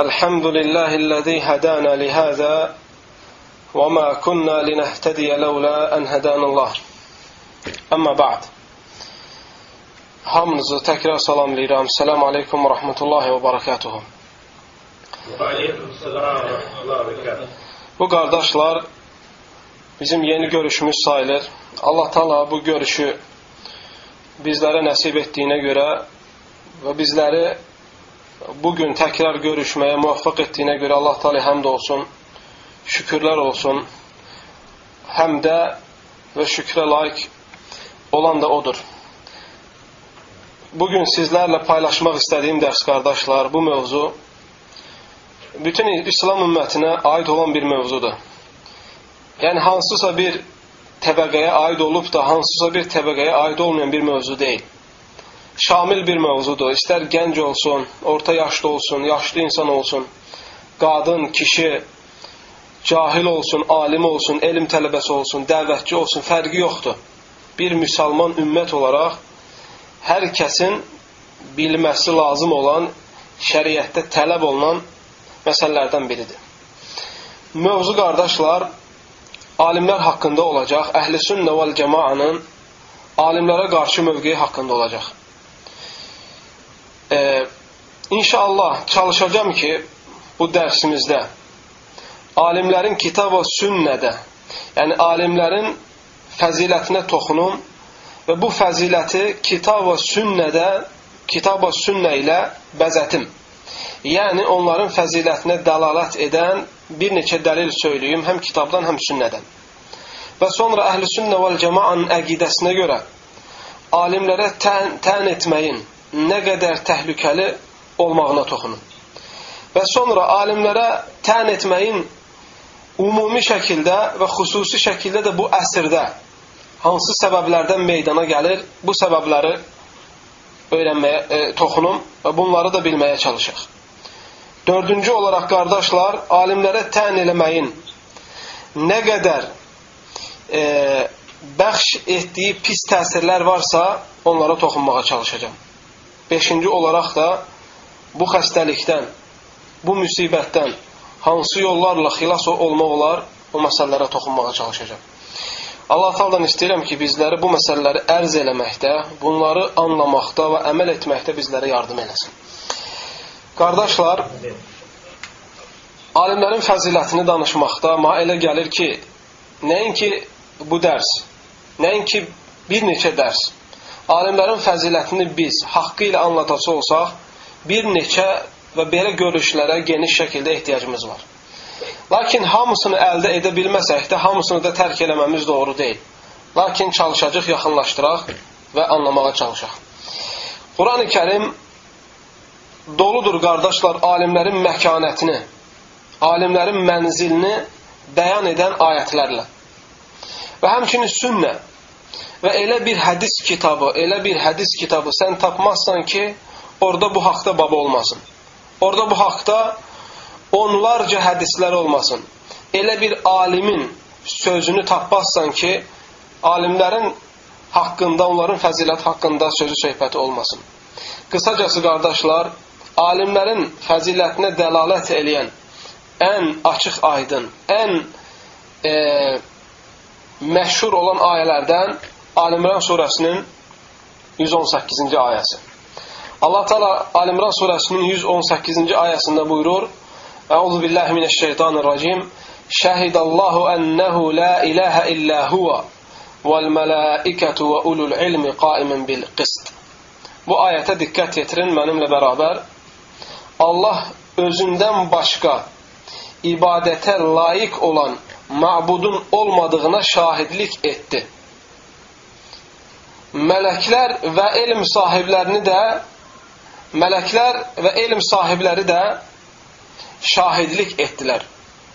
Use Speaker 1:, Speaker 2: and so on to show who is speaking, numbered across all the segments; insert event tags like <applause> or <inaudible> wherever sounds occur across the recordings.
Speaker 1: الحمد لله الذي هدانا لهذا وما كنا لنهتدي لولا أن هدانا الله أما بعد Hamınızı təkrar salamlayıram. Səlam aleykum və rəhmətullahi və barakatuhu. Bu qardaşlar bizim yeni görüşümüz sayılır. Allah Taala bu görüşü bizlərə nəsib etdiyinə görə və bizləri bugün təkrar görüşməyə muvaffaq etdiyinə görə Allah Taala həmd olsun, şükürlər olsun. Həmdə və şükrə layiq olan da odur. Bugün sizlərlə paylaşmaq istədiyim dərs qardaşlar, bu mövzu bütün İslam ümmətinə aid olan bir mövzudur. Yəni hansısa bir təbəqəyə aid olub da hansısa bir təbəqəyə aid olmayan bir mövzu deyil. Şamil bir mövzudur. İstər gənc olsun, orta yaşlı olsun, yaşlı insan olsun, qadın, kişi, cahil olsun, alim olsun, elm tələbəsi olsun, dəvətçi olsun, fərqi yoxdur. Bir müsəlman ümmət olaraq hər kəsin bilməsi lazım olan, şəriətdə tələb olunan məsələlərdən biridir. Mövzu qardaşlar, alimlər haqqında olacaq, əhl-i sünnə vəl cəmaanın alimlərə qarşı mövqeyi haqqında olacaq. Ee, İnşallah çalışacağım ki, bu dərsimizdə alimlərin kitab və sünnədə, yəni alimlərin fəzilətinə toxunum və bu fəziləti kitab və sünnədə, kitab və sünnə ilə bəzətim. Yəni onların fəzilətinə dəlalət edən bir neçə dəlil söyləyim, həm kitabdan, həm sünnədən. Və sonra əhl-i sünnə vəl cəmaanın əqidəsinə görə alimlərə tən, tən etməyin nə qədər təhlükəli olmağına toxunun. Və sonra alimlərə tən etməyin ümumi şəkildə və xüsusi şəkildə də bu əsrdə hansı səbəblərdən meydana gəlir, bu səbəbləri öyrənməyə e, toxunum və bunları da bilməyə çalışaq. Dördüncü olaraq qardaşlar, alimlərə tən eləməyin nə qədər e, bəxş etdiyi pis təsirlər varsa, onlara toxunmağa çalışacağam. Beşinci olaraq da bu xəstəlikdən, bu müsibətdən hansı yollarla xilas olmaq olar, o məsələlərə toxunmağa çalışacağam. Allah Taala'dan istəyirəm ki, bizləri bu məsələləri ərz eləməkdə, bunları anlamaqda və əməl etməkdə bizlərə yardım eləsin. Qardaşlar, alimlərin fəzilətini danışmaqda ma elə gəlir ki, nəinki bu dərs, nəinki bir neçə dərs, alimlərin fəzilətini biz haqqı ilə anlatası olsaq, bir neçə və belə görüşlərə geniş şəkildə ehtiyacımız var. Lakin hamısını əldə edə bilməsək də, hamısını da tərk eləməmiz doğru deyil. Lakin çalışacaq, yaxınlaşdıraq və anlamağa çalışaq. Quran-ı Kərim doludur qardaşlar alimlərin məkanətini, alimlərin mənzilini bəyan edən ayətlərlə. Və həmçinin sünnə və elə bir hədis kitabı, elə bir hədis kitabı sən tapmazsan ki, orada bu haqda baba olmasın. Orada bu haqda onlarca hədislər olmasın. Elə bir alimin sözünü tapmazsan ki, alimlərin haqqında, onların fəzilət haqqında sözü söhbəti olmasın. Qısacası qardaşlar, alimlərin fəzilətinə dəlalət eləyən ən açıq aydın, ən e, məşhur olan ayələrdən Alimran surəsinin 118-ci ayəsi. Allah Teala Alimran surəsinin 118-ci ayəsində buyurur: Əuzu billahi mineşşeytanirracim. Şəhidallahu ennehu la ilahe illa huwa vel melaiketu ve ulul ilmi qaimen bil qist. Bu ayətə diqqət yetirin mənimlə bərabər. Allah özündən başqa ibadətə layiq olan mabudun olmadığına şahidlik etdi mələklər və elm sahiblərini də mələklər və elm sahibləri də şahidlik etdilər.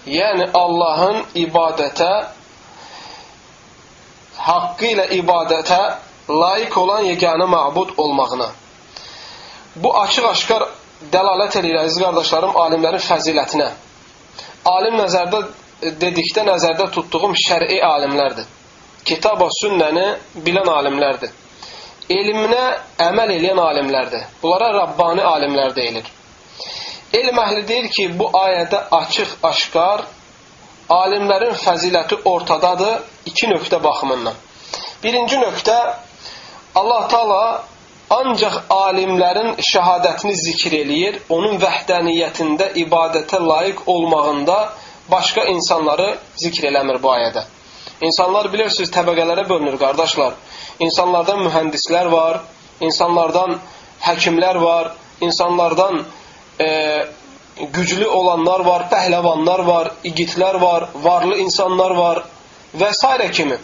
Speaker 1: Yəni Allahın ibadətə haqqı ilə ibadətə layiq olan yeganə məbud olmağına. Bu açıq-aşkar dəlalət edir əziz qardaşlarım alimlərin fəzilətinə. Alim nəzərdə dedikdə nəzərdə tutduğum şər'i alimlərdir. Kitab və sünnəni bilən alimlərdir. Elminə əməl edən alimlərdir. Bunlara Rabbani alimlər deyilir. Elm əhli deyir ki, bu ayədə açıq-aşkar alimlərin fəziləti ortadadır iki nöqtə baxımından. Birinci nöqtə Allah Taala ancaq alimlərin şəhadətini zikr eləyir, onun vəhdəniyyətində ibadətə layiq olmağında başqa insanları zikr eləmir bu ayədə. İnsanlar bilirsiniz təbəqələrə bölünür qardaşlar. İnsanlardan mühəndislər var, insanlardan həkimlər var, insanlardan e, güclü olanlar var, pəhləvanlar var, igidlər var, varlı insanlar var və s. kimi.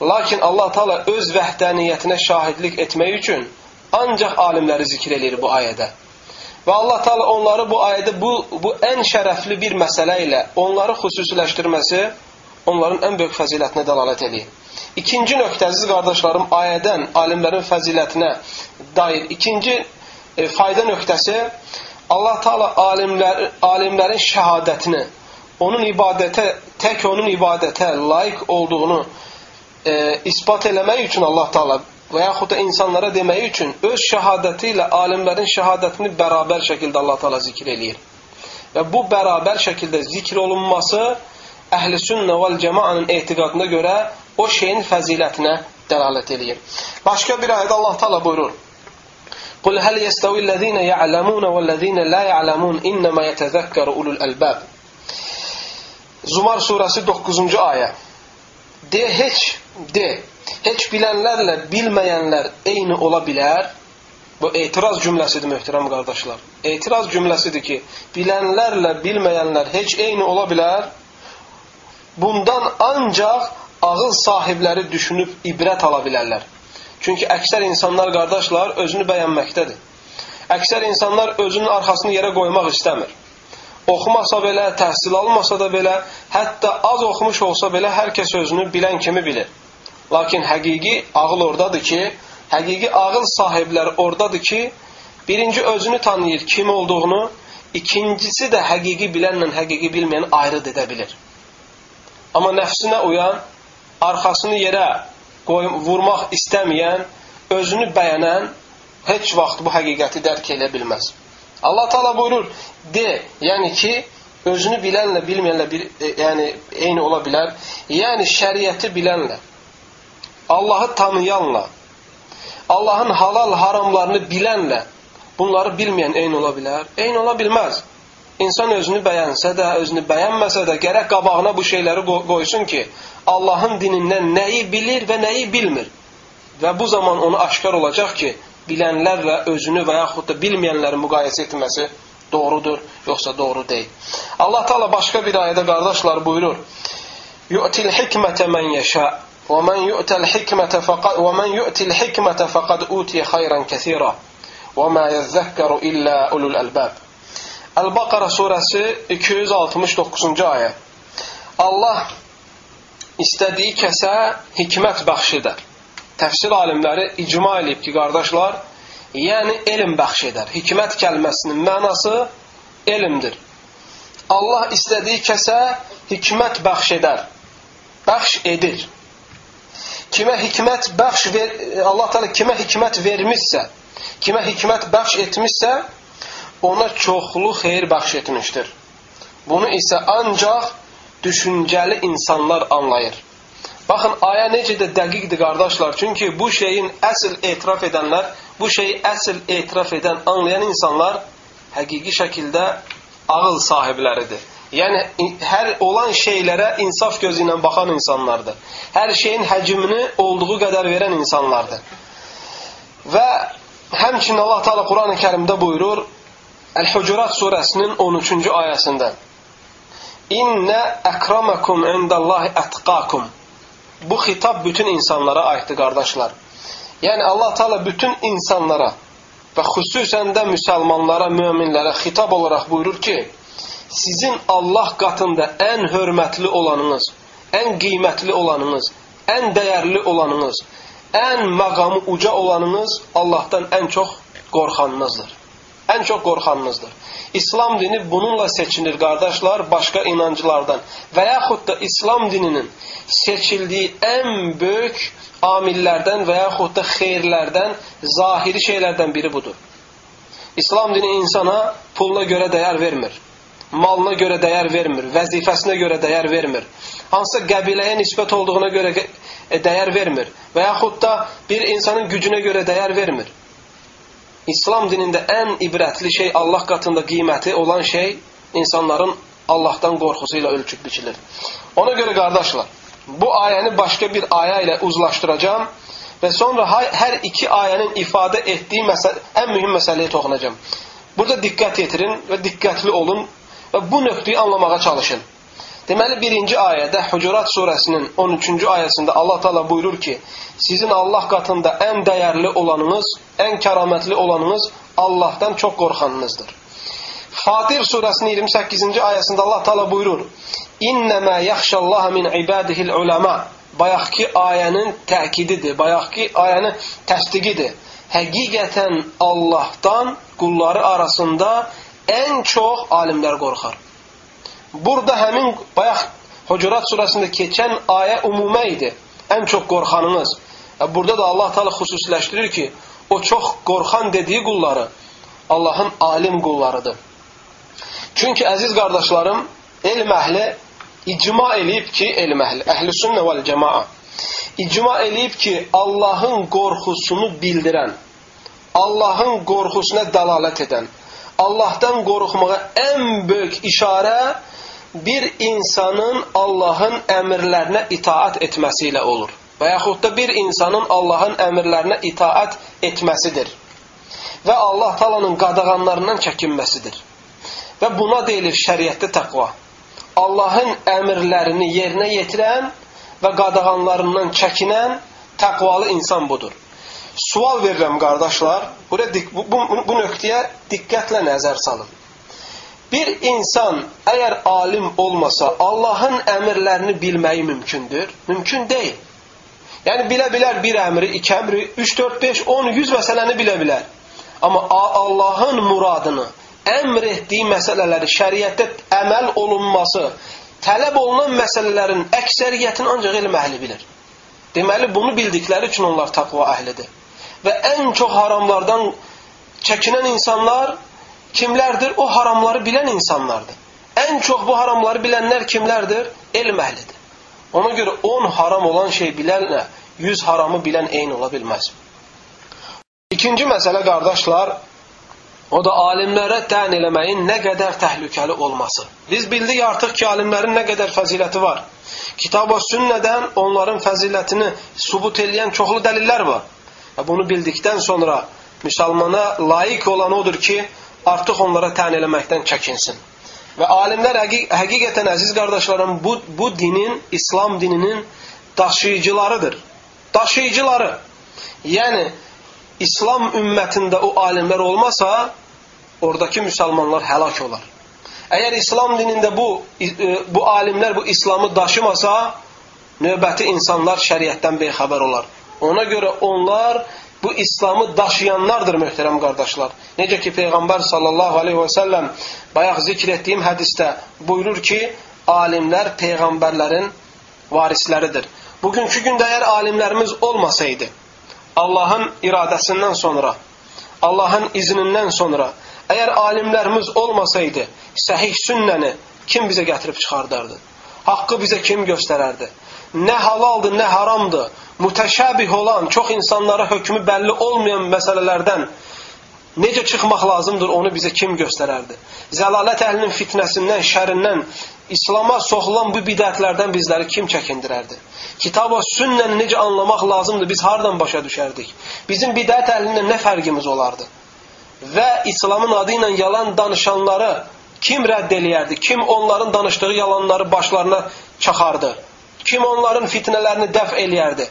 Speaker 1: Lakin Allah Taala öz vəhdəniyyətinə şahidlik etmək üçün ancaq alimləri zikr eləyir bu ayədə. Və Allah Taala onları bu ayədə bu bu ən şərəfli bir məsələ ilə onları xüsusiləşdirməsi onların ən böyük fəzilətinə dəlalət eləyir. İkinci nöqtə əziz qardaşlarım ayədən alimlərin fəzilətinə dair ikinci e, fayda nöqtəsi Allah Taala alimlər alimlərin şəhadətini, onun ibadətə tək onun ibadətə layiq olduğunu e, ispat eləmək üçün Allah Taala və yaxud da insanlara demək üçün öz şəhadəti ilə alimlərin şəhadətini bərabər şəkildə Allah Taala zikr eləyir. Və bu bərabər şəkildə zikr olunması Əhl-i Sünnə vəl Cemaanın etiqadına görə o şeyin fəzilətinə dəlalət eləyir. Başqa bir ayədə Allah Taala buyurur: "Qul hal yestəvi'l-lezîne ya'lemûn ve'l-lezîne lâ ya'lemûn innema yetezekkeru ulul albab." Zumar surəsi 9-cu ayə. De heç de. Heç bilənlərlə bilməyənlər eyni ola bilər. Bu etiraz cümləsidir möhtərəm qardaşlar. Etiraz cümləsidir ki, bilənlərlə bilməyənlər heç eyni ola bilər. Bundan ancaq ağıl sahibləri düşünüb ibrət ala bilərlər. Çünki əksər insanlar qardaşlar özünü bəyənməkdədir. Əksər insanlar özünün arxasını yerə qoymaq istəmir. Oxumasa belə, təhsil almasa da belə, hətta az oxumuş olsa belə hər kəs özünü bilən kimi bilir. Lakin həqiqi ağıl oradadır ki, həqiqi ağıl sahibləri oradadır ki, birinci özünü tanıyır kim olduğunu, ikincisi də həqiqi bilənlə həqiqi bilməyən ayrı edə bilir. Amma nəfsinə uyan, arxasını yerə vurmaq istəməyən, özünü bəyənən heç vaxt bu həqiqəti dərk edə bilməz. Allah Taala buyurur: "De, yəni ki, özünü bilənlə bilməyənlə bir e, yəni eyni ola bilər. Yəni şəriəti bilənlə Allahı tanıyanla, Allahın halal haramlarını bilənlə bunları bilməyən eyni ola bilər? Eyni ola bilməz. İnsan özünü bəyənsə də, özünü bəyənməsə də gərək qabağına bu şeyləri qoysun ki, Allahın dinindən nəyi bilir və nəyi bilmir. Və bu zaman ona aşkar olacaq ki, bilənlərlə özünü və yaxud da bilməyənləri müqayisə etməsi doğrudur, yoxsa doğru deyil. Allah Taala başqa bir ayədə qardaşlar buyurur: "Yu'til hikmete men yasha ve men yu'tal hikmete faqad ve men yu'til hikmete faqad utiya hayran kesira ve ma yezekkeru illa ulul albab." El-Bakara surəsi 269-cu ayə. Allah istədiyi kəsə hikmət bəxş edər. Təfsir alimləri icma edib ki, qardaşlar, yəni elm bəxş edər. Hikmət kəlməsinin mənası elmdir. Allah istədiyi kəsə hikmət bəxş edər. Bəxş edir kimə hikmət bəxş ver, Allah Teala kimə hikmət vermişsə, kimə hikmət bəxş etmişsə, ona çoxlu xeyir bəxş etmişdir. Bunu isə ancaq düşüncəli insanlar anlayır. Baxın, aya necə də dəqiqdir qardaşlar. Çünki bu şeyin əsl etiraf edənlər, bu şeyi əsl etiraf edən, anlayan insanlar həqiqi şəkildə ağıl sahibləridir. Yəni hər olan şeylərə insaf gözü ilə baxan insanlardır. Hər şeyin həcmini olduğu qədər verən insanlardır. Və həmçinin Allah Taala Qurani-Kərimdə buyurur Əl-Hucurat surəsinin 13-cü ayəsində İnnə əkramakum indallahi ətqakum Bu xitab bütün insanlara aiddir qardaşlar. Yəni Allah Taala bütün insanlara və xüsusən də müsəlmanlara, möminlərə xitab olaraq buyurur ki, sizin Allah qatında ən hörmətli olanınız, ən qiymətli olanınız, ən dəyərli olanınız, ən məqamı uca olanınız Allahdan ən çox qorxanınızdır. Ən çox qorxanınızdır. İslam dini bununla seçilir qardaşlar başqa inancılardan və yaxud da İslam dininin seçildiyi ən böyük amillərdən və yaxud da xeyirlərdən, zahiri şeylərdən biri budur. İslam dini insana puluna görə dəyər vermir. Malına görə dəyər vermir. Vəzifəsinə görə dəyər vermir. Hansısa qəbiləyə nisbət olduğuna görə dəyər vermir. Və yaxud da bir insanın gücünə görə dəyər vermir. İslam dinində ən ibrətli şey Allah qatında qiyməti olan şey insanların Allahdan qorxusu ilə ölçüb biçilir. Ona görə qardaşlar, bu ayəni başqa bir aya ilə uzlaşdıracağam və sonra hər iki ayənin ifadə etdiyi məsələ, ən mühüm məsələyə toxunacağam. Burada diqqət yetirin və diqqətli olun və bu nöqteyi anlamağa çalışın. Deməli birinci ayədə Hucurat surəsinin 13-cü ayəsində Allah Taala buyurur ki: "Sizin Allah qatında ən dəyərli olanınız, ən kəramətli olanınız Allahdan çox qorxanınızdır." Fatir surəsinin 28-ci ayəsində Allah Taala buyurur: "İnnema yaxşallaha min ibadihi'l ulema." Bayaqki ayənin təkididir, bayaqki ayənin təsdiqidir. Həqiqətən Allahdan qulları arasında ən çox alimlər qorxar. Burada həmin bayaq Hucurat surəsində keçən ayə umumə idi. Ən çox qorxanınız. Burada da Allah Taala xüsusiləşdirir ki, o çox qorxan dediyi qulları Allahın alim qullarıdır. Çünki əziz qardaşlarım, elm əhli icma eləyib ki, elm əhli, əhl-i sünnə vəl cəmaa icma eləyib ki, Allahın qorxusunu bildirən, Allahın qorxusuna dəlalət edən, Allahdan qorxmağa ən böyük işarə bir insanın Allahın əmrlərinə itaat etməsi ilə olur. Və yaxud da bir insanın Allahın əmrlərinə itaat etməsidir. Və Allah talanın qadağanlarından çəkinməsidir. Və buna deyilir şəriətdə təqva. Allahın əmrlərini yerinə yetirən və qadağanlarından çəkinən təqvalı insan budur. Sual verirəm qardaşlar, bu, bu, bu, bu nöqtəyə diqqətlə nəzər salın. Bir insan əgər alim olmasa, Allahın əmrlərini bilməyi mümkündür? Mümkün deyil. Yəni bilə bilər bir əmri, iki əmri, 3 4 5 10 100 məsələni bilə bilər. Amma Allahın muradını, əmr etdiyi məsələləri şəriətdə əməl olunması, tələb olunan məsələlərin əksəriyyətini ancaq elm əhli bilir. Deməli bunu bildikləri üçün onlar taqva əhlidir. Və ən çox haramlardan çəkinən insanlar kimlərdir? O haramları bilən insanlardır. Ən çox bu haramları bilənlər kimlərdir? Elm əhlidir. Ona görə 10 haram olan şey bilənlə 100 haramı bilən eyni ola bilməz. İkinci məsələ qardaşlar, o da alimlərə tən eləməyin nə qədər təhlükəli olması. Biz bildik artıq ki, alimlərin nə qədər fəziləti var. Kitab-ı sünnədən onların fəzilətini subut eləyən çoxlu dəlillər var. Bunu bildikdən sonra müsəlmana layiq olan odur ki, artıq onlara tən eləməkdən çəkinsin. Və alimlər həqiq həqiqətən əziz qardaşlarım bu bu dinin, İslam dininin daşıyıcılarıdır. Daşıyıcıları. Yəni İslam ümmətində o alimlər olmasa, oradakı müsəlmanlar həlak olar. Əgər İslam dinində bu e, bu alimlər bu İslamı daşımasa, növbəti insanlar şəriətdən bexəbər olar. Ona görə onlar bu İslamı daşıyanlardır möhtərəm qardaşlar. Necə ki Peyğəmbər sallallahu aleyhi və səlləm bayaq zikr etdiyim hədisdə buyurur ki, alimlər peyğəmbərlərin varisləridir. Bugünkü gündə əgər alimlərimiz olmasaydı, Allahın iradəsindən sonra, Allahın iznindən sonra, əgər alimlərimiz olmasaydı, səhih sünnəni kim bizə gətirib çıxardardı? Haqqı bizə kim göstərərdi? Nə halaldır, nə haramdır? Mütəşəbih olan, çox insanlara hökmü bəlli olmayan məsələlərdən necə çıxmaq lazımdır, onu bizə kim göstərərdi? Zəlalət əhlinin fitnəsindən, şərindən, İslama soxulan bu bidətlərdən bizləri kim çəkindirərdi? Kitaba sünnəni necə anlamaq lazımdır, biz hardan başa düşərdik? Bizim bidət əhlindən nə fərqimiz olardı? Və İslamın adı ilə yalan danışanları kim rədd eləyərdi? Kim onların danışdığı yalanları başlarına çaxardı? Kim onların fitnələrini dəf eləyərdi?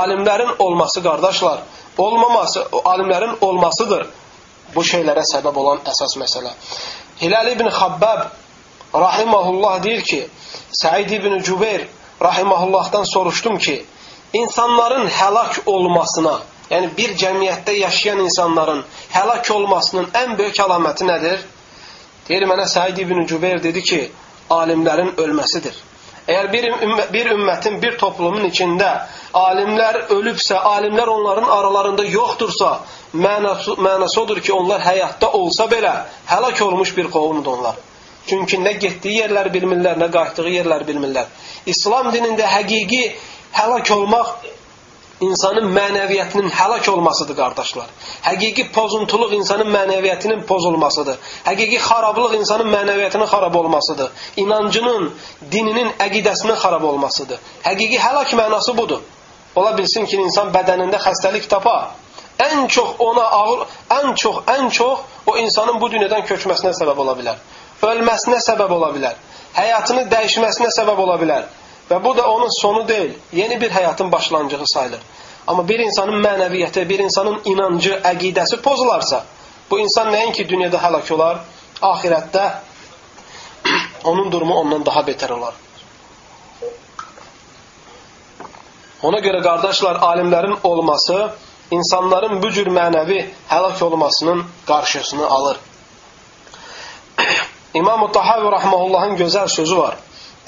Speaker 1: Alimlərin olması qardaşlar, olmaması, alimlərin olmasıdır bu şeylərə səbəb olan əsas məsələ. Hilal ibn Xabbab rahimahullah deyir ki, Səid ibn Cübeyr rahimahullahdan soruşdum ki, insanların həlak olmasına, yəni bir cəmiyyətdə yaşayan insanların həlak olmasının ən böyük əlaməti nədir? Deyir mənə Səid ibn Cübeyr dedi ki, alimlərin ölməsidir. Əgər bir, bir ümmətin, bir toplumun içində alimlər ölübsə, alimlər onların aralarında yoxdursa, mənası, mənası odur ki, onlar həyatda olsa belə həlak olmuş bir qovumdur onlar. Çünki nə getdiyi yerləri bilmirlər, nə qayıtdığı yerləri bilmirlər. İslam dinində həqiqi həlak olmaq insanın mənəviyyətinin həlak olmasıdır, qardaşlar. Həqiqi pozuntuluq insanın mənəviyyətinin pozulmasıdır. Həqiqi xarablıq insanın mənəviyyətinin xarab olmasıdır. İnancının, dininin, əqidəsinin xarab olmasıdır. Həqiqi həlak mənası budur. Ola bilsin ki, insan bədənində xəstəlik tapa. Ən çox ona ağır, ən çox, ən çox o insanın bu dünyadan köçməsinə səbəb ola bilər. Ölməsinə səbəb ola bilər. Həyatını dəyişməsinə səbəb ola bilər. Və bu da onun sonu deyil, yeni bir həyatın başlanğıcı sayılır. Amma bir insanın mənəviyyəti, bir insanın inancı, əqidəsi pozularsa, bu insan nəinki dünyada həlak olar, ahirətdə <clears throat> onun durumu ondan daha betər olar. Ona görə qardaşlar, alimlərin olması insanların bu cür mənəvi həlak olmasının qarşısını alır. <clears throat> İmam-ı Tahavi Rahmanullahın gözəl sözü var.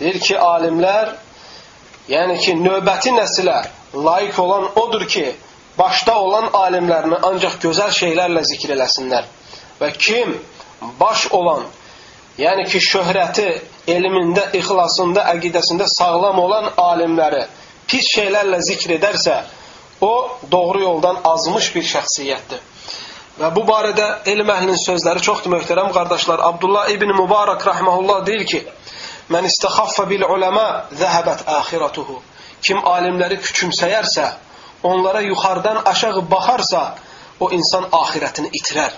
Speaker 1: Deyir ki, alimlər Yəni ki, növbəti nəsilə layiq olan odur ki, başda olan alimlərini ancaq gözəl şeylərlə zikr eləsinlər. Və kim baş olan, yəni ki, şöhrəti elmində, ixlasında, əqidəsində sağlam olan alimləri pis şeylərlə zikr edərsə, o doğru yoldan azmış bir şəxsiyyətdir. Və bu barədə elm əhlinin sözləri çoxdur möhtərəm qardaşlar. Abdullah ibn Mübarək rahmehullah deyir ki: Mən istəxaffa bil uləmə zəhəbət əxirətuhu. Kim alimləri küçümsəyərsə, onlara yuxarıdan aşağı baxarsa, o insan axirətini itirər.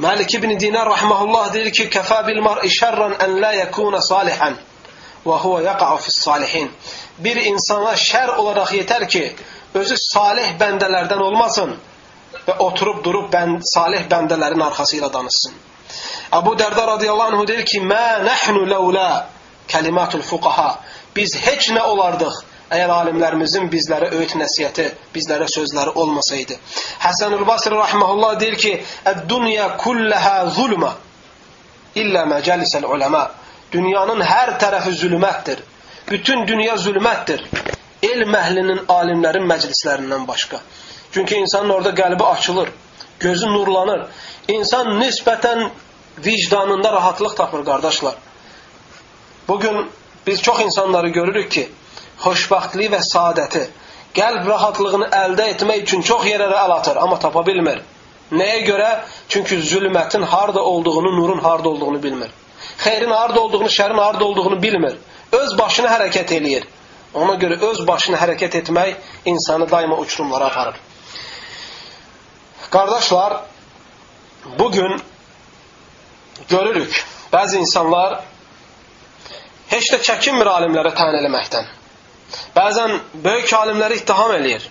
Speaker 1: Məlik ibn Dinar rahmehullah deyir ki, kəfə bil mar'i şərran ən la yekuna salihan və huwa yaqa'u fis salihin. Bir insana şər olaraq yetər ki, özü salih bəndələrdən olmasın və oturub durub bənd, salih bəndələrin arxası ilə danışsın. Abu Derda radıyallahu anh deyir ki, "Mə nahnu laula kelimatul fuqaha." Biz heç nə olardıq əgər alimlərimizin bizlərə öyüd nəsihəti, bizlərə sözləri olmasaydı. Həsənül Basri rahmehullah deyir ki, "Ed-dunya kullaha zulma illa majalisel ulema." Dünyanın hər tərəfi zülmətdir. Bütün dünya zülmətdir. Elm əhlinin, alimlərin məclislərindən başqa. Çünki insanın orada qəlbi açılır, gözü nurlanır. İnsan nisbətən vicdanında rahatlıq tapır qardaşlar. Bugün biz çox insanları görürük ki, xoşbəxtliyi və saadəti, qəlb rahatlığını əldə etmək üçün çox yerlərə əl atır, amma tapa bilmir. Nəyə görə? Çünki zülmətin harda olduğunu, nurun harda olduğunu bilmir. Xeyrin harda olduğunu, şərin harda olduğunu bilmir. Öz başına hərəkət eləyir. Ona görə öz başına hərəkət etmək insanı daima uçurumlara aparır. Qardaşlar, bugün görürük. Bəzi insanlar heç də çəkinmir alimlərə təyin eləməkdən. Bəzən böyük alimləri ittiham eləyir.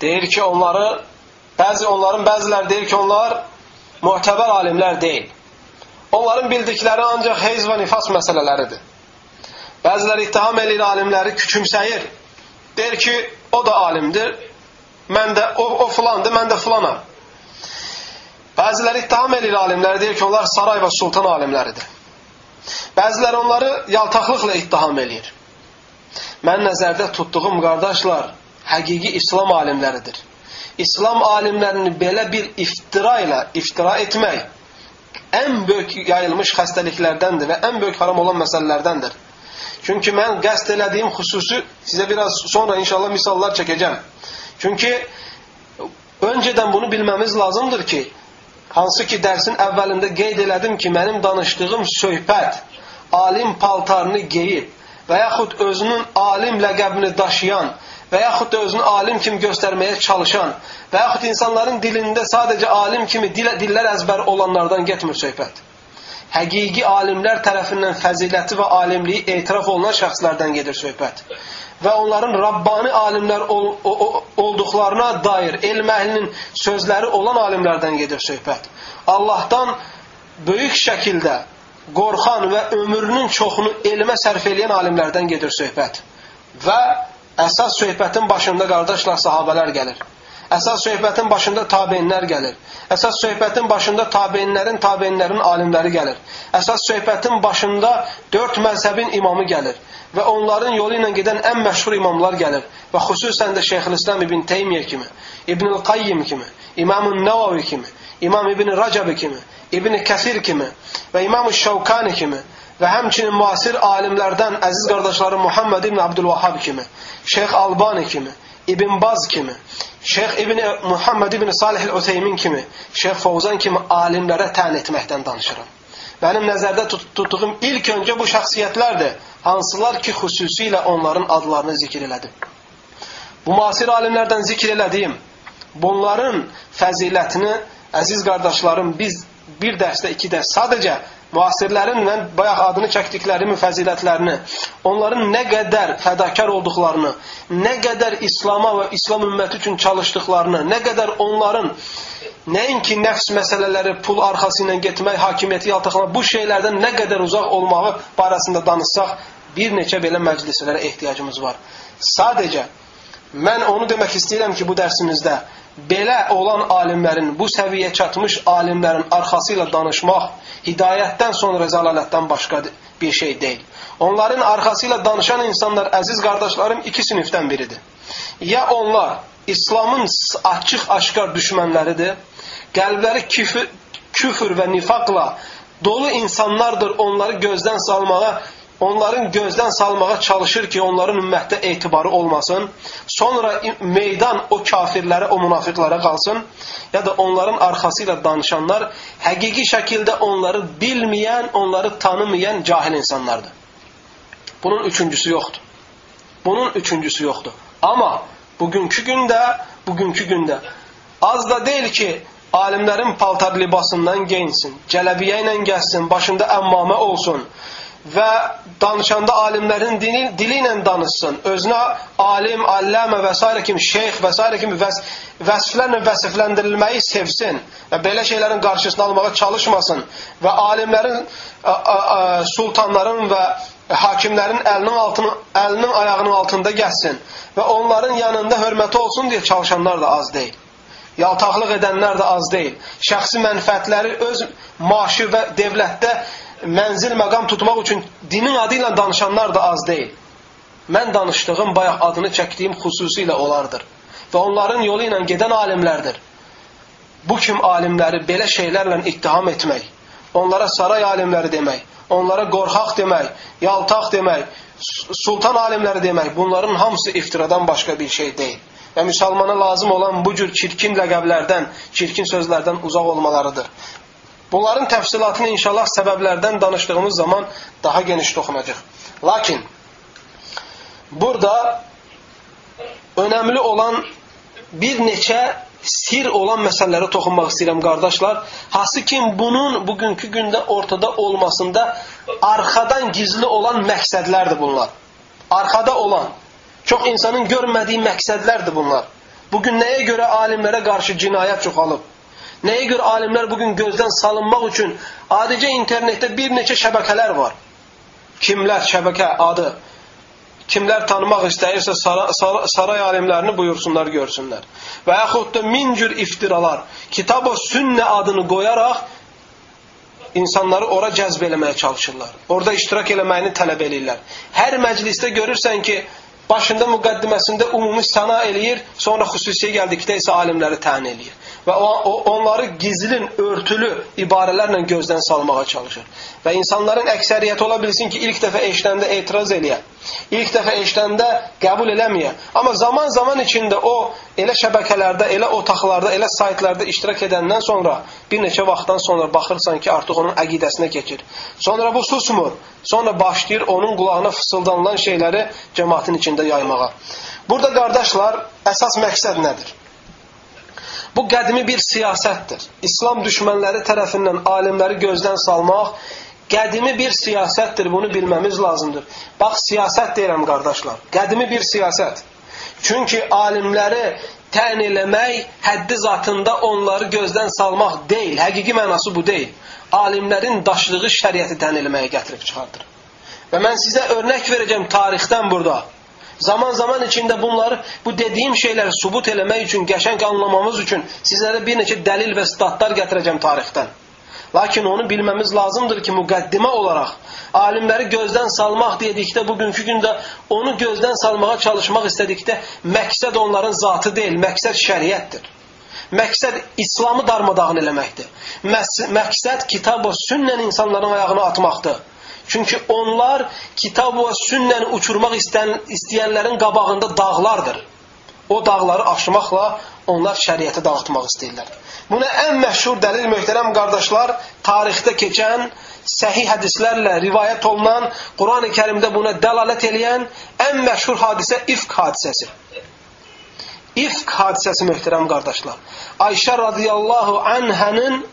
Speaker 1: Deyir ki, onları bəzi onların bəziləri deyir ki, onlar mötəbər alimlər deyil. Onların bildikləri ancaq heyz və nifas məsələləridir. Bəziləri ittiham eləyir alimləri, küçümsəyir. Deyir ki, o da alimdir. Mən də o, o filandır, mən də filanam. Bəziləri ittiham edir alimləri, deyir ki, onlar saray və sultan alimləridir. Bəziləri onları yaltaqlıqla ittiham edir. Mən nəzərdə tutduğum qardaşlar həqiqi İslam alimləridir. İslam alimlərini belə bir iftira ilə iftira etmək ən böyük yayılmış xəstəliklərdəndir və ən böyük haram olan məsələlərdəndir. Çünki mən qəsd elədiyim xüsusi sizə biraz sonra inşallah misallar çəkəcəm. Çünki öncədən bunu bilməmiz lazımdır ki, Hansı ki dərsin əvvəlində qeyd elədim ki, mənim danışdığım söhbət alim paltarını geyib və yaxud özünün alim ləqəbini daşıyan və yaxud da özünü alim kimi göstərməyə çalışan və yaxud insanların dilində sadəcə alim kimi dil dillər əzbər olanlardan getmir söhbət. Həqiqi alimlər tərəfindən fəziləti və alimliyi etiraf olunan şəxslərdən gedir söhbət və onların Rabbani alimlər ol, o, o, olduqlarına dair elm əhlinin sözləri olan alimlərdən gedir söhbət. Allahdan böyük şəkildə qorxan və ömrünün çoxunu elmə sərf edən alimlərdən gedir söhbət. Və əsas söhbətin başında qardaşlar sahabələr gəlir. Əsas söhbətin başında tabeinlər gəlir. Əsas söhbətin başında tabeinlərin, tabeinlərin alimləri gəlir. Əsas söhbətin başında dörd məzhəbin imamı gəlir və onların yolu ilə gedən ən məşhur imamlar gəlir və xüsusən də Şeyxülislam İbn Teymiyyə kimi, İbnül Qayyim kimi, İmam-ı Nəvavi kimi, İmam İbn Rəcəbi kimi, İbn Kəsir kimi və İmam-ı Şəvkani kimi və həmçinin müasir alimlərdən əziz qardaşlarım Muhammed İbn Abdülvahhab kimi, Şeyx Albani kimi, İbn Baz kimi, Şeyx İbn Muhammed İbn Salih el-Uteymin kimi, Şeyx Fovzan kimi alimlərə tən etməkdən danışıram. Mənim nəzərdə tut tutduğum ilk öncə bu şəxsiyyətlərdir. Hansılar ki, xüsusilə onların adlarını zikr elədim. Bu müasir alimlərdən zikr elədiyim, bunların fəzilətini, əziz qardaşlarım, biz bir dərsdə, iki dərs sadəcə müasirlərin və bayaq adını çəkdiklərimi fəzilətlərini, onların nə qədər fədakar olduqlarını, nə qədər İslama və İslam ümməti üçün çalışdıqlarını, nə qədər onların nəinki nəfs məsələləri, pul arxası ilə getmək, hakimiyyəti yaltaqlamaq, bu şeylərdən nə qədər uzaq olmağı barəsində danışsaq, bir neçə belə məclislərə ehtiyacımız var. Sadəcə mən onu demək istəyirəm ki, bu dərsimizdə belə olan alimlərin, bu səviyyə çatmış alimlərin arxası ilə danışmaq hidayətdən sonra zəlalətdən başqa bir şey deyil. Onların arxası ilə danışan insanlar, əziz qardaşlarım, iki sinifdən biridir. Ya onlar İslamın açıq-aşkar düşmənləridir, qəlbləri küfür, küfür və nifaqla dolu insanlardır, onları gözdən salmağa onların gözdən salmağa çalışır ki, onların ümmətdə etibarı olmasın. Sonra meydan o kafirlərə, o münafiqlərə qalsın. Ya da onların arxası ilə danışanlar həqiqi şəkildə onları bilməyən, onları tanımayan cahil insanlardır. Bunun üçüncüsü yoxdur. Bunun üçüncüsü yoxdur. Amma bugünkü gündə, bugünkü gündə az da deyil ki, alimlərin paltar libasından geyinsin, cələbiyə ilə gəlsin, başında əmmamə olsun və danışanda alimlərin dili, dili ilə danışsın. Özünə alim, alləmə və s. kimi, şeyx və s. kimi vəs vəsflərlə vəsifləndirilməyi sevsin və belə şeylərin qarşısını almağa çalışmasın və alimlərin, ə, ə, ə, sultanların və hakimlərin əlinin, altını, əlinin ayağının altında gəzsin və onların yanında hörməti olsun deyə çalışanlar da az deyil. Yaltaqlıq edənlər də az deyil. Şəxsi mənfəətləri öz maaşı və devlətdə mənzil məqam tutmaq üçün dinin adı ilə danışanlar da az deyil. Mən danışdığım bayaq adını çəkdiyim xüsusilə onlardır. Və onların yolu ilə gedən alimlərdir. Bu kim alimləri belə şeylərlə ittiham etmək, onlara saray alimləri demək, onlara qorxaq demək, yaltaq demək, sultan alimləri demək, bunların hamısı iftiradan başqa bir şey deyil. Və müsəlmana lazım olan bu cür çirkin ləqəblərdən, çirkin sözlərdən uzaq olmalarıdır. Bunların təfsilatını inşallah səbəblərdən danışdığımız zaman daha geniş toxunacaq. Lakin burada önəmli olan bir neçə sir olan məsələlərə toxunmaq istəyirəm qardaşlar. Hansı ki bunun bugünkü gündə ortada olmasında arxadan gizli olan məqsədlərdir bunlar. Arxada olan, çox insanın görmədiyi məqsədlərdir bunlar. Bugün nəyə görə alimlərə qarşı cinayət çoxalıb? Nəyə görə alimlər bugün gözdən salınmaq üçün adicə internetdə bir neçə şəbəkələr var. Kimlər şəbəkə adı, kimlər tanımaq istəyirsə saray, saray alimlərini buyursunlar, görsünlər. Və yaxud da min cür iftiralar, kitab-ı sünnə adını qoyaraq insanları ora cəzb eləməyə çalışırlar. Orada iştirak eləməyini tələb eləyirlər. Hər məclisdə görürsən ki, başında müqəddiməsində ümumi sana eləyir, sonra xüsusiyə gəldikdə isə alimləri təyin eləyir və onları gizlin, örtülü ibarələrlə gözdən salmağa çalışır. Və insanların əksəriyyəti ola bilsin ki, ilk dəfə eşidəndə etiraz eləyə, ilk dəfə eşidəndə qəbul eləməyə. Amma zaman-zaman içində o elə şəbəkələrdə, elə otaqlarda, elə saytlarda iştirak edəndən sonra bir neçə vaxtdan sonra baxırsan ki, artıq onun əqidəsinə keçir. Sonra bu susmur. Sonra başlayır onun qulağına fısıldanılan şeyləri cəmaatın içində yaymağa. Burada qardaşlar, əsas məqsəd nədir? Bu qədimi bir siyasətdir. İslam düşmənləri tərəfindən alimləri gözdən salmaq qədimi bir siyasətdir. Bunu bilməmiz lazımdır. Bax, siyasət deyirəm, qardaşlar. Qədimi bir siyasət. Çünki alimləri təyin eləmək həddi zatında onları gözdən salmaq deyil. Həqiqi mənası bu deyil. alimlərin daşlığı şəriəti tən eləməyə gətirib çıxardır. Və mən sizə örnək verəcəm tarixdən burada. Zaman zaman içində bunları, bu dediyim şeyləri subut eləmək üçün, qəşəng anlamamız üçün sizlərə bir neçə dəlil və statlar gətirəcəm tarixdən. Lakin onu bilməmiz lazımdır ki, müqəddimə olaraq alimləri gözdən salmaq dedikdə bugünkü gündə onu gözdən salmağa çalışmaq istədikdə məqsəd onların zatı deyil, məqsəd şəriətdir. Məqsəd İslamı darmadağın eləməkdir. Məqsəd kitab və sünnən insanların ayağına atmaqdır. Çünki onlar kitab və sünnəni uçurmaq istəyən, istəyənlərin qabağında dağlardır. O dağları aşmaqla onlar şəriəti dağıtmaq istəyirlər. Buna ən məşhur dəlil möhtərəm qardaşlar, tarixdə keçən, səhih hədislərlə rivayət olunan, Qurani Kərimdə buna dəlalət eləyən ən məşhur hadisə ifk hadisəsi. İfk hadisəsi möhtərəm qardaşlar. Ayşə radiyallahu anhənin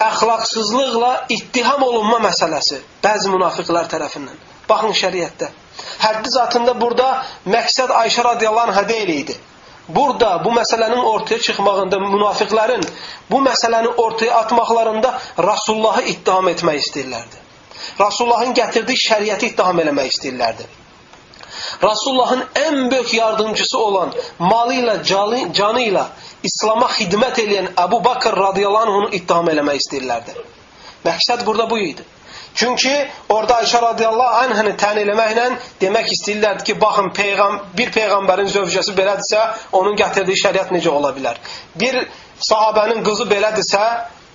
Speaker 1: əxlaqsızlıqla ittiham olunma məsələsi bəzi münafiqlər tərəfindən. Baxın şəriətdə. Həddi zatında burada məqsəd Ayşə radiyallahu anhə deyil idi. Burada bu məsələnin ortaya çıxmağında münafiqlərin bu məsələni ortaya atmaqlarında Rasulullahı ittiham etmək istəyirlərdi. Rasulullahın gətirdiyi şəriəti ittiham eləmək istəyirlərdi. Rasulullahın ən böyük yardımcısı olan malı ilə, canı ilə İslama xidmət edən Əbu Bakır radiyallahu anhunu ittiham eləmək istəyirlərdi. Məqsəd burada bu idi. Çünki orada Ayşə radiyallahu anhəni tən eləməklə demək istəyirlərdi ki, baxın peyğam bir peyğəmbərin zövcəsi belədirsə, onun gətirdiyi şəriət necə ola bilər? Bir sahabənin qızı belədirsə,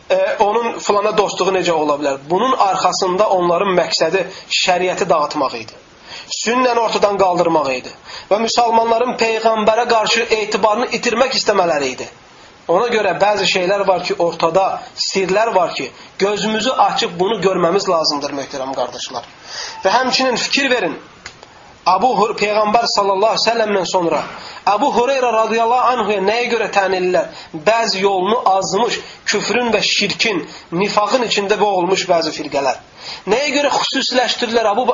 Speaker 1: e, onun filana dostluğu necə ola bilər? Bunun arxasında onların məqsədi şəriəti dağıtmaq idi. Sünnəni ortadan qaldırmaq idi və müsəlmanların peyğəmbərə qarşı etibarını itirmək istəmələri idi. Ona görə bəzi şeylər var ki, ortada sirlər var ki, gözümüzü açıb bunu görməmiz lazımdır möhtərəm qardaşlar. Və həmçinin fikir verin. Abu Peyğəmbər sallallahu əleyhi və səlləmdən sonra Əbu Hüreyrə radiyallahu anhuya nəyə görə tən edirlər? Bəzi yolunu azmış, küfrün və şirkin, nifaqın içində boğulmuş bəzi firqələr. Nəyə görə xüsusiləşdirirlər Əbu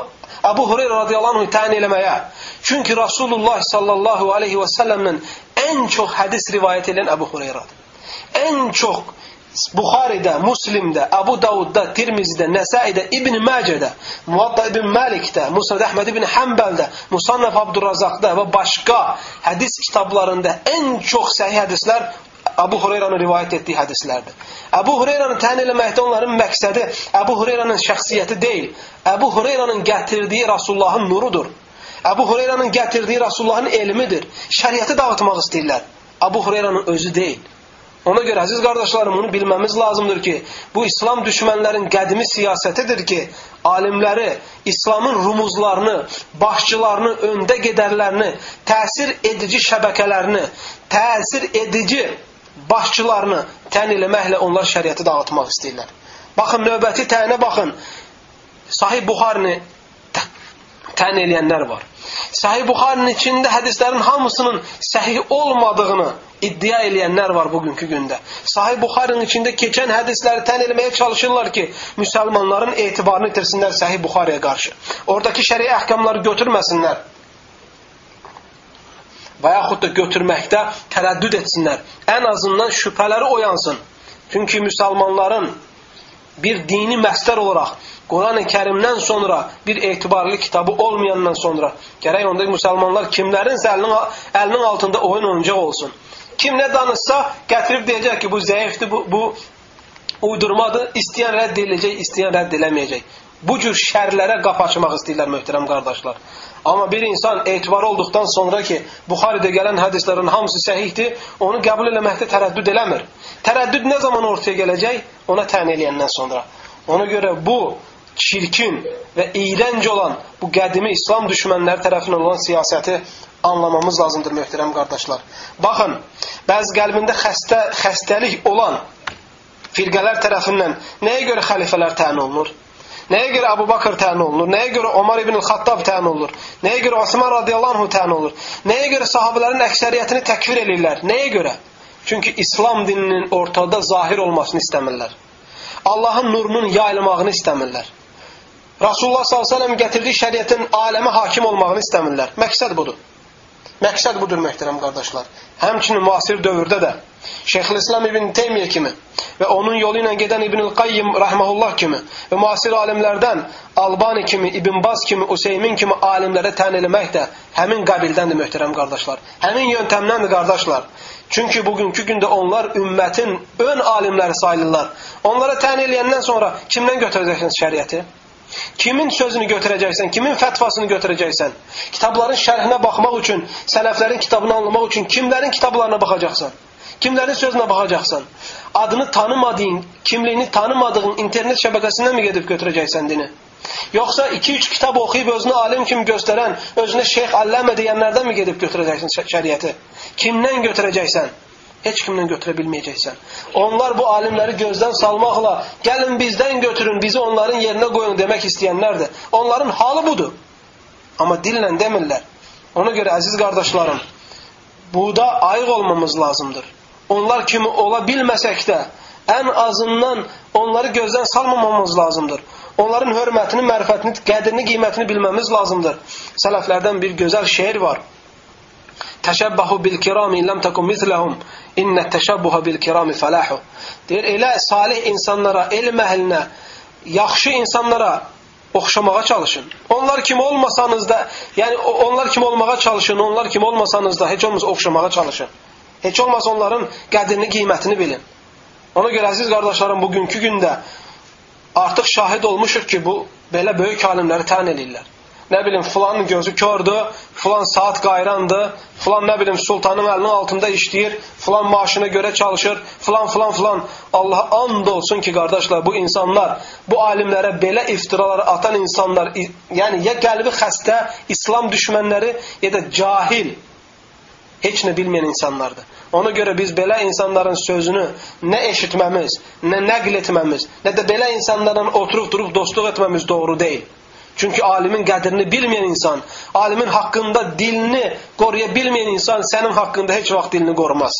Speaker 1: Əbu Hüreyrə radiyallahu anhu tən eləməyə? Çünki Rasulullah sallallahu aleyhi və səlləmdən ən çox hədis rivayət edən Əbu Hüreyrədir. Ən çox Buxaridə, Muslimdə, Əbu Davudda, Tirmizidə, Nəsaidə, İbn Məcədə, Muvatta İbn Məlikdə, Musnad Əhməd İbn Həmbəldə, Musannaf Abdurrazaqda və başqa hədis kitablarında ən çox səhih hədislər Əbu Hureyranın rivayət etdiyi hədislərdir. Əbu Hureyranı təyin eləməkdə onların məqsədi Əbu Hureyranın şəxsiyyəti deyil, Əbu Hureyranın gətirdiyi Rasulullahın nurudur. Əbu Hureyranın gətirdiyi Rasulullahın elmidir. Şəriəti dağıtmaq istəyirlər. Əbu Hureyranın özü deyil. Ona görə əziz qardaşlarım, bunu bilməmiz lazımdır ki, bu İslam düşmənlərin qədimi siyasətidir ki, alimləri, İslamın rumuzlarını, başçılarını, öndə gedərlərini, təsir edici şəbəkələrini, təsir edici başçılarını tən eləməklə onlar şəriəti dağıtmaq istəyirlər. Baxın, növbəti təyinə baxın. Sahih Buxarini tən eləyənlər var. Sahih Buxarinin içində hədislərin hamısının səhih olmadığını iddia eləyənlər var bugünkü gündə. Sahih Buxarinin içində keçən hədisləri tən eləməyə çalışırlar ki, müsəlmanların etibarını itirsinlər Sahih Buxariyə qarşı. Oradakı şəri əhkamları götürməsinlər. Və yaxud da götürməkdə tərəddüd etsinlər. Ən azından şübhələri oyansın. Çünki müsəlmanların bir dini məstər olaraq Quran-ı Kərimdən sonra bir etibarlı kitabı olmayandan sonra gərək onda müsəlmanlar kimlərinsə əlinin, əlinin altında oyun oynayacaq olsun. Kim nə danışsa gətirib deyəcək ki, bu zəifdir, bu, bu uydurmadır, istəyən rədd ediləcək, istəyən rədd eləməyəcək. Bu cür şərlərə qapı açmaq istəyirlər möhtərəm qardaşlar. Amma bir insan etibar olduqdan sonra ki, Buxaridə gələn hədislərin hamısı səhihdir, onu qəbul eləməkdə tərəddüd eləmir. Tərəddüd nə zaman ortaya gələcək? Ona tən eləyəndən sonra. Ona görə bu çirkin və iyrənc olan bu qədimi İslam düşmənləri tərəfindən olan siyasəti anlamamız lazımdır möhtərəm qardaşlar. Baxın, bəzi qəlbində xəstə, xəstəlik olan firqələr tərəfindən nəyə görə xəlifələr təyin olunur? Nəyə görə Əbu Bakır təyin olunur? Nəyə görə Omar ibn Xattab təyin olunur? Nəyə görə Osman radiyallahu anh təyin olunur? Nəyə görə sahabələrin əksəriyyətini təkfir edirlər? Nəyə görə? Çünki İslam dininin ortada zahir olmasını istəmirlər. Allahın nurunun yayılmağını istəmirlər. Rasulullah s.ə.v gətirdiyi şəriətin aləmə hakim olmağını istəmirlər. Məqsəd budur. Məqsəd budur möhtərəm qardaşlar. Həmçinin müasir dövrdə də Şeyxülislam İbn Teymiyyə kimi və onun yolu ilə gedən İbnül Qayyim rahmehullah kimi və müasir alimlərdən Albani kimi, İbn Baz kimi, Useymin kimi alimlərə tən eləmək də həmin qabildəndir möhtərəm qardaşlar. Həmin yöntəmdəndir qardaşlar. Çünki bugünkü gündə onlar ümmətin ön alimləri sayılırlar. Onlara tən eləyəndən sonra kimdən götürəcəksiniz şəriəti? Kimin sözünü götürəcəksən, kimin fətvasını götürəcəksən? Kitabların şərhinə baxmaq üçün, sələflərin kitabını anlamaq üçün kimlərin kitablarına baxacaqsan? Kimlərin sözünə baxacaqsan? Adını tanımadığın, kimliyini tanımadığın internet şəbəkəsindən mi gedib götürəcəksən dini? Yoxsa 2-3 kitab oxuyub özünü alim kimi göstərən, özünə şeyx alləmə deyənlərdən mi gedib götürəcəksən şəriəti? Kimdən götürəcəksən? Heç kimdən götürə bilməyəcəksən. Onlar bu alimləri gözdən salmaqla, gəlin bizdən götürün, bizi onların yerinə qoyun demək istəyənlərdir. Onların halı budur. Amma dillə demirlər. Ona görə əziz qardaşlarım, buda ayıq olmamız lazımdır. Onlar kimi ola bilməsək də, ən azından onları gözdən salmamamız lazımdır. Onların hörmətini, mərifətini, qədrini, qiymətini bilməmiz lazımdır. Sələflərdən bir gözəl şeir var. Təşəbbəhu bil kirami lam takum mislahum inna təşəbbuha bil kirami falahu. Deyir elə salih insanlara, elm əhlinə, yaxşı insanlara oxşamağa çalışın. Onlar kim olmasanız da, yəni onlar kim olmağa çalışın, onlar kim olmasanız da heç olmasa oxşamağa çalışın. Heç olmasa onların qədrini, qiymətini bilin. Ona görə əziz qardaşlarım, bugünkü gündə artıq şahid olmuşuq ki, bu belə böyük alimləri tən eləyirlər nə bilim filanın gözü kördür, filan saat qayrandır, filan nə bilim sultanın əlinin altında işləyir, filan maaşına görə çalışır, filan filan filan. Allah and olsun ki, qardaşlar, bu insanlar, bu alimlərə belə iftiraları atan insanlar, yəni ya qəlbi xəstə, İslam düşmənləri, ya da cahil, heç nə bilməyən insanlardır. Ona görə biz belə insanların sözünü nə eşitməmiz, nə nəql etməmiz, nə də belə insanlarla oturub durub dostluq etməmiz doğru deyil. Çünki alimin qədrini bilməyən insan, alimin haqqında dilini qoruya bilməyən insan sənin haqqında heç vaxt dilini qorumaz.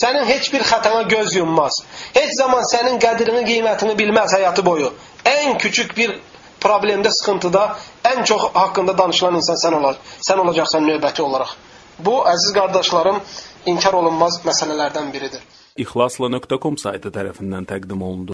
Speaker 1: Sənin heç bir xətana göz yummaz. Heç zaman sənin qədrini, qiymətini bilməz həyatı boyu. Ən küçük bir problemdə, sıxıntıda ən çox haqqında danışılan insan sən olacaq. Sən olacaqsan növbəti olaraq. Bu əziz qardaşlarım inkar olunmaz məsələlərdən biridir.
Speaker 2: İxlasla.com saytı tərəfindən təqdim olundu.